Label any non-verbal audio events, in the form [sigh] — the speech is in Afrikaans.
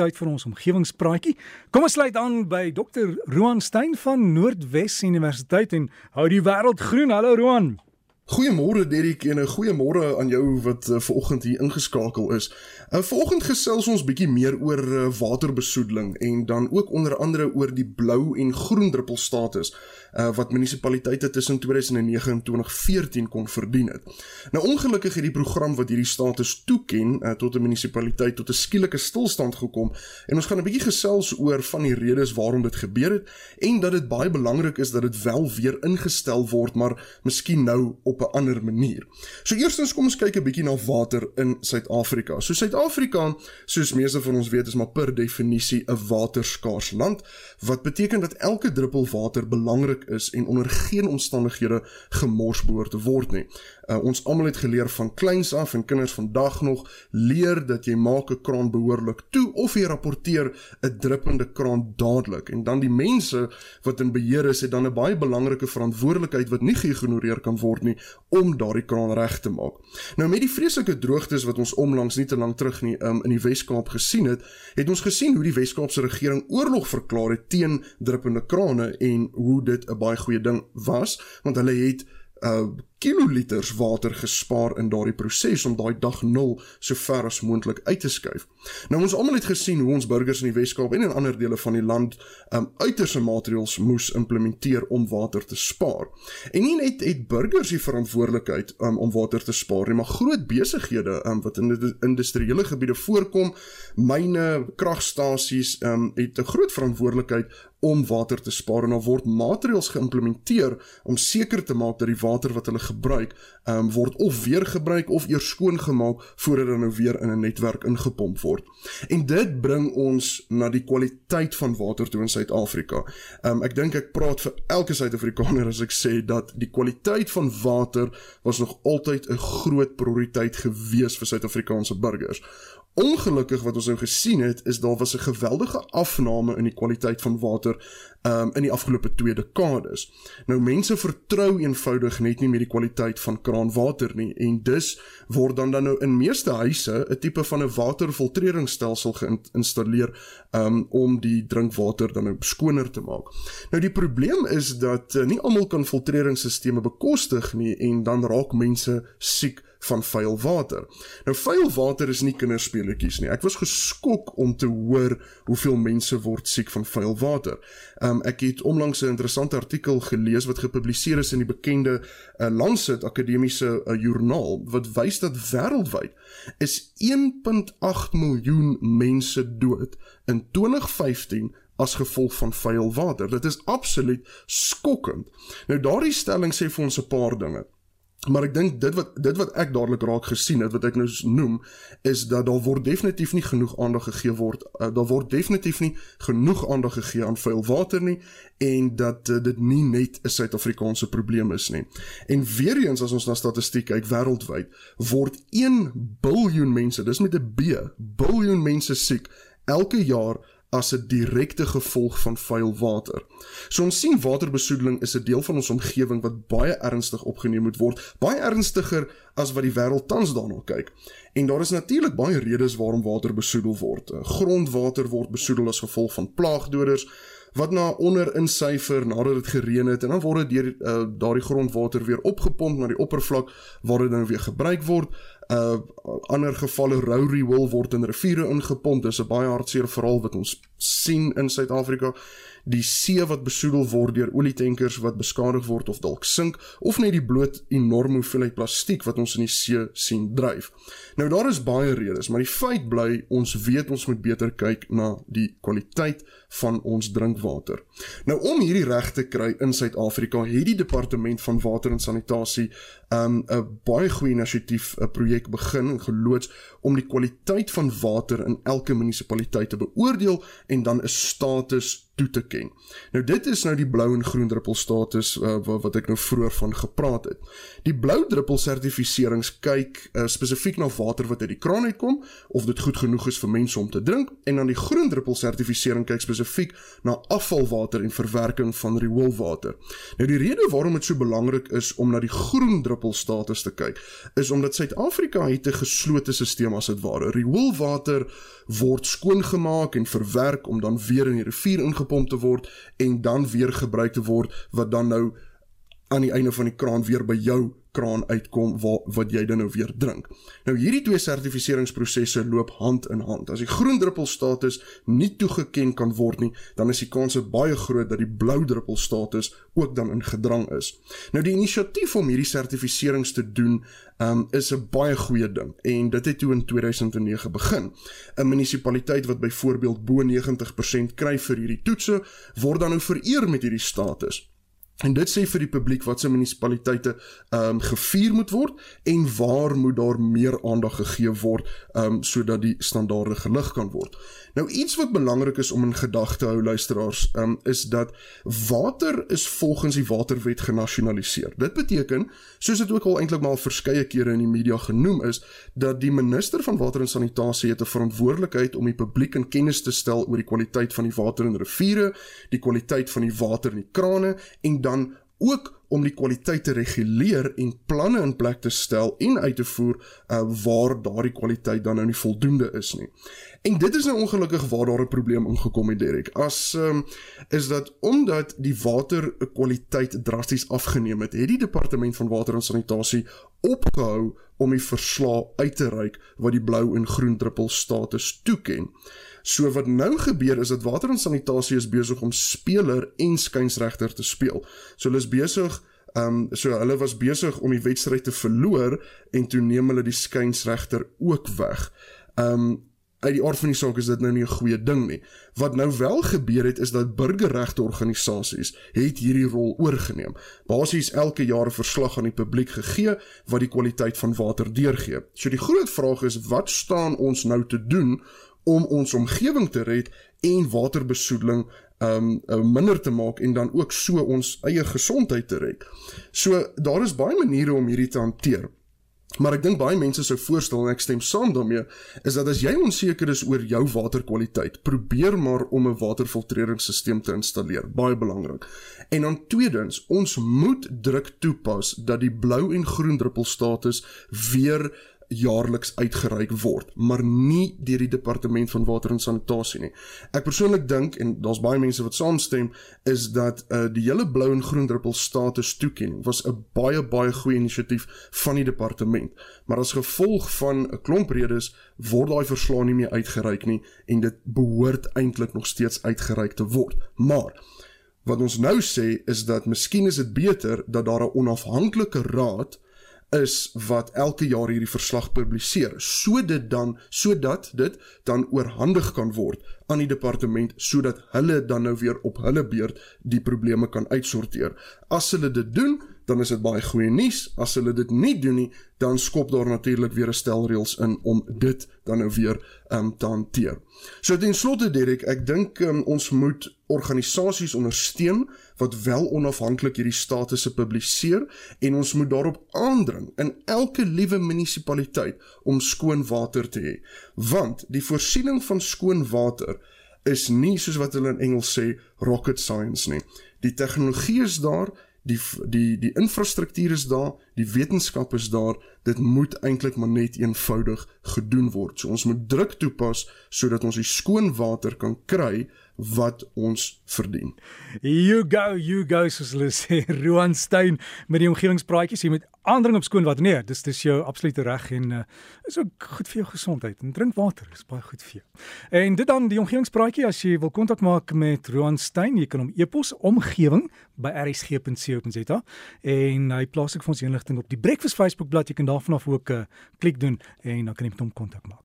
tyd vir ons omgewingspraatjie. Kom ons sluit aan by Dr. Roan Stein van Noordwes Universiteit en hou die wêreld groen. Hallo Roan. Goeiemôre Derrick en 'n goeiemôre aan jou wat uh, vanoggend hier ingeskakel is. Uh, vanoggend gesels ons bietjie meer oor uh, waterbesoedeling en dan ook onder andere oor die blou en groen druppelstatus uh, wat munisipaliteite tussen 2009 en 2014 kon verdien het. Nou ongelukkig het die program wat hierdie status toeken uh, tot 'n munisipaliteit tot 'n skielike stilstand gekom en ons gaan 'n bietjie gesels oor van die redes waarom dit gebeur het en dat dit baie belangrik is dat dit wel weer ingestel word maar miskien nou op 'n ander manier. So eerstens kom ons kyk 'n bietjie na water in Suid-Afrika. So Suid-Afrika, soos meeste van ons weet, is maar per definisie 'n waterskaars land wat beteken dat elke druppel water belangrik is en onder geen omstandighede gemors behoort te word nie. Uh, ons almal het geleer van kleins af en kinders vandag nog leer dat jy maak 'n kraan behoorlik toe of jy rapporteer 'n druppende kraan dadelik en dan die mense wat in beheer is het dan 'n baie belangrike verantwoordelikheid wat nie geïgnoreer kan word nie om daardie kraan reg te maak. Nou met die vreeslike droogtes wat ons omlangs nie te lank terug nie um, in die Wes-Kaap gesien het, het ons gesien hoe die Wes-Kaapse regering oorlog verklaar het teen druppende krane en hoe dit 'n baie goeie ding was want hulle het uh kiloliters water gespaar in daardie proses om daai dag 0 so ver as moontlik uit te skuif. Nou ons almal het gesien hoe ons burgers in die Wes-Kaap en in ander dele van die land um uiterse maatreëls moes implementeer om water te spaar. En nie net het burgers die verantwoordelikheid um, om water te spaar nie, maar groot besighede um wat in die industriële gebiede voorkom, myne, kragstasies um het 'n groot verantwoordelikheid om water te spaar en daar word maatreëls geïmplementeer om seker te maak dat die water wat hulle gebruik, um, word of weer gebruik of eers skoon gemaak voordat dit nou weer in 'n netwerk ingepomp word. En dit bring ons na die kwaliteit van water toe in Suid-Afrika. Um, ek dink ek praat vir elke Suid-Afrikaner as ek sê dat die kwaliteit van water was nog altyd 'n groot prioriteit gewees vir Suid-Afrikaanse burgers. Ongelukkig wat ons nou gesien het is daar was 'n geweldige afname in die kwaliteit van water um, in die afgelope 2 dekades. Nou mense vertrou eenvoudig net nie meer die kwaliteit van kraanwater nie en dus word dan dan nou in meeste huise 'n tipe van 'n waterfiltreringsstelsel geïnstalleer um, om die drinkwater dan nou skoner te maak. Nou die probleem is dat uh, nie almal kan filtreringsstelsels bekostig nie en dan raak mense siek van vuil water. Nou vuil water is nie kinderspeletjies nie. Ek was geskok om te hoor hoeveel mense word siek van vuil water. Um ek het onlangs 'n interessante artikel gelees wat gepubliseer is in die bekende uh, Lancet akademiese uh, joernaal wat wys dat wêreldwyd is 1.8 miljoen mense dood in 2015 as gevolg van vuil water. Dit is absoluut skokkend. Nou daardie stelling sê vir ons 'n paar dinge. Maar ek dink dit wat dit wat ek dadelik raak gesien het wat ek nou noem is dat daar word definitief nie genoeg aandag gegee word uh, daar word definitief nie genoeg aandag gegee aan vuil water nie en dat uh, dit nie net 'n Suid-Afrikaanse probleem is nie. En weer eens as ons na statistiek kyk wêreldwyd word 1 biljoen mense, dis met 'n B, biljoen mense siek elke jaar as 'n direkte gevolg van vuil water. So ons sien waterbesoedeling is 'n deel van ons omgewing wat baie ernstig opgeneem moet word, baie ernstiger as wat die wêreld tans daarna kyk. En daar is natuurlik baie redes waarom water besoedel word. Grondwater word besoedel as gevolg van plaagdoders wat na onder insyfer nadat dit gereën het en dan word dit deur uh, daardie grondwater weer opgepomp na die oppervlak waar dit dan weer gebruik word uh ander gevalle Rowry wil word in riviere ingepomp. Dis 'n baie hartseer verhaal wat ons sien in Suid-Afrika. Die see wat besoedel word deur olietankers wat beskadig word of dalk sink of net die bloot enorme hoeveelheid plastiek wat ons in die see sien dryf. Nou daar is baie redes, maar die feit bly ons weet ons moet beter kyk na die kwaliteit van ons drinkwater. Nou om hierdie reg te kry in Suid-Afrika, het die departement van water en sanitasie 'n um, baie goeie inisiatief 'n projek begin en geloods om die kwaliteit van water in elke munisipaliteit te beoordeel en dan 'n status toe te ken. Nou dit is nou die blou en groen druppel status uh, wat, ek nou vroeër van gepraat het. Die blou druppel sertifiserings kyk uh, spesifiek na water wat uit die kraan uitkom of dit goed genoeg is vir mense om te drink en dan die groen druppel sertifisering kyk spesifiek na afvalwater en verwerking van rioolwater. Nou die rede waarom dit so belangrik is om na die groen druppel status te kyk is omdat Suid-Afrika het 'n geslote stelsel as dit ware. Rioolwater word skoongemaak en verwerk om dan weer in die rivier ingepomp te word en dan weer gebruik te word wat dan nou aan die einde van die kraan weer by jou kraan uitkom wat wat jy dan nou weer drink. Nou hierdie twee sertifiseringsprosesse loop hand in hand. As die groen druppel status nie toegeken kan word nie, dan is die kans baie groot dat die blou druppel status ook dan in gedrang is. Nou die inisiatief om hierdie sertifiserings te doen, um, is 'n baie goeie ding en dit het toe in 2009 begin. 'n Munisipaliteit wat byvoorbeeld bo 90% kry vir hierdie toetse, word dan nou vereer met hierdie status. En dit sê vir die publiek wat se munisipaliteite ehm um, gevier moet word en waar moet daar meer aandag gegee word ehm um, sodat die standaarde gelig kan word. Nou iets wat belangrik is om in gedagte hou luisteraars, ehm um, is dat water is volgens die waterwet genasionaliseer. Dit beteken, soos dit ook al eintlik maar verskeie kere in die media genoem is, dat die minister van water en sanitasie het 'n verantwoordelikheid om die publiek in kennis te stel oor die kwaliteit van die water in riviere, die kwaliteit van die water in die krane en dan ook om die kwaliteit te reguleer en planne in plek te stel en uit te voer uh, waar daardie kwaliteit dan nou nie voldoende is nie. En dit is nou ongelukkig waar daar 'n probleem ingekom het Derek. As um, is dat omdat die waterkwaliteit drasties afgeneem het, het die departement van water en sanitasie opgehou om die verslae uit te reik wat die blou en groen druppel status toeken. So wat nou gebeur is dat water en sanitasie is besig om speler en skynsregter te speel. So hulle is besig ehm um, so hulle was besig om die wedstryd te verloor en toe neem hulle die skynsregter ook weg. Ehm um, uit die aard van die saak is dit nou nie 'n goeie ding nie. Wat nou wel gebeur het is dat burgerregte organisasies het hierdie rol oorgeneem. Basies elke jaar 'n verslag aan die publiek gegee wat die kwaliteit van water deurgee. So die groot vraag is wat staan ons nou te doen om ons omgewing te red en waterbesoedeling um minder te maak en dan ook so ons eie gesondheid te red. So daar is baie maniere om hierdie te hanteer. Maar ek dink baie mense sou voorstel en ek stem saam daarmee is dat as jy onseker is oor jou waterkwaliteit, probeer maar om 'n waterfiltreringsstelsel te installeer. Baie belangrik. En dan tweedens, ons moet druk toepas dat die blou en groen druppelstatus weer jaarliks uitgereik word, maar nie deur die departement van water en sanitasie nie. Ek persoonlik dink en daar's baie mense wat saamstem is dat uh, die hele blou en groen druppel status toekenning was 'n baie baie goeie inisiatief van die departement, maar as gevolg van 'n klomp redes word daai verslag nie meer uitgereik nie en dit behoort eintlik nog steeds uitgereik te word. Maar wat ons nou sê is dat miskien is dit beter dat daar 'n onafhanklike raad is wat elke jaar hierdie verslag publiseer sodat dan sodat dit dan oorhandig kan word aan die departement sodat hulle dan nou weer op hulle beurt die probleme kan uitsorteer. As hulle dit doen, dan is dit baie goeie nuus. As hulle dit nie doen nie, dan skop daar natuurlik weer 'n stel reëls in om dit dan nou weer um, te hanteer. So ten slotte Derek, ek dink um, ons moet organisasies ondersteun wat wel onafhanklik hierdie statusse publiseer en ons moet daarop aandring in elke liewe munisipaliteit om skoon water te hê. Want die voorsiening van skoon water is nie soos wat hulle in Engels sê rocket science nie. Die tegnologie is daar, die die die infrastruktuur is daar, die wetenskap is daar, dit moet eintlik maar net eenvoudig gedoen word. So ons moet druk toepas sodat ons die skoon water kan kry wat ons verdien. You go, you go soos hulle sê, [laughs] Roan Stein met die omgewingspraatjies, jy moet aandring op skoon water. Nee, dis dis jou absolute reg en uh, is ook goed vir jou gesondheid. En drink water, is baie goed vir jou. En dit dan die omgewingspraatjie as jy wil kontak maak met Roan Stein, jy kan hom e-pos omgewing by rsg.co.za en hy plaas ek vir ons inligting op die Breakfast Facebook bladsy. Jy kan daarvan af ook 'n uh, klik doen en dan kan jy met hom kontak maak.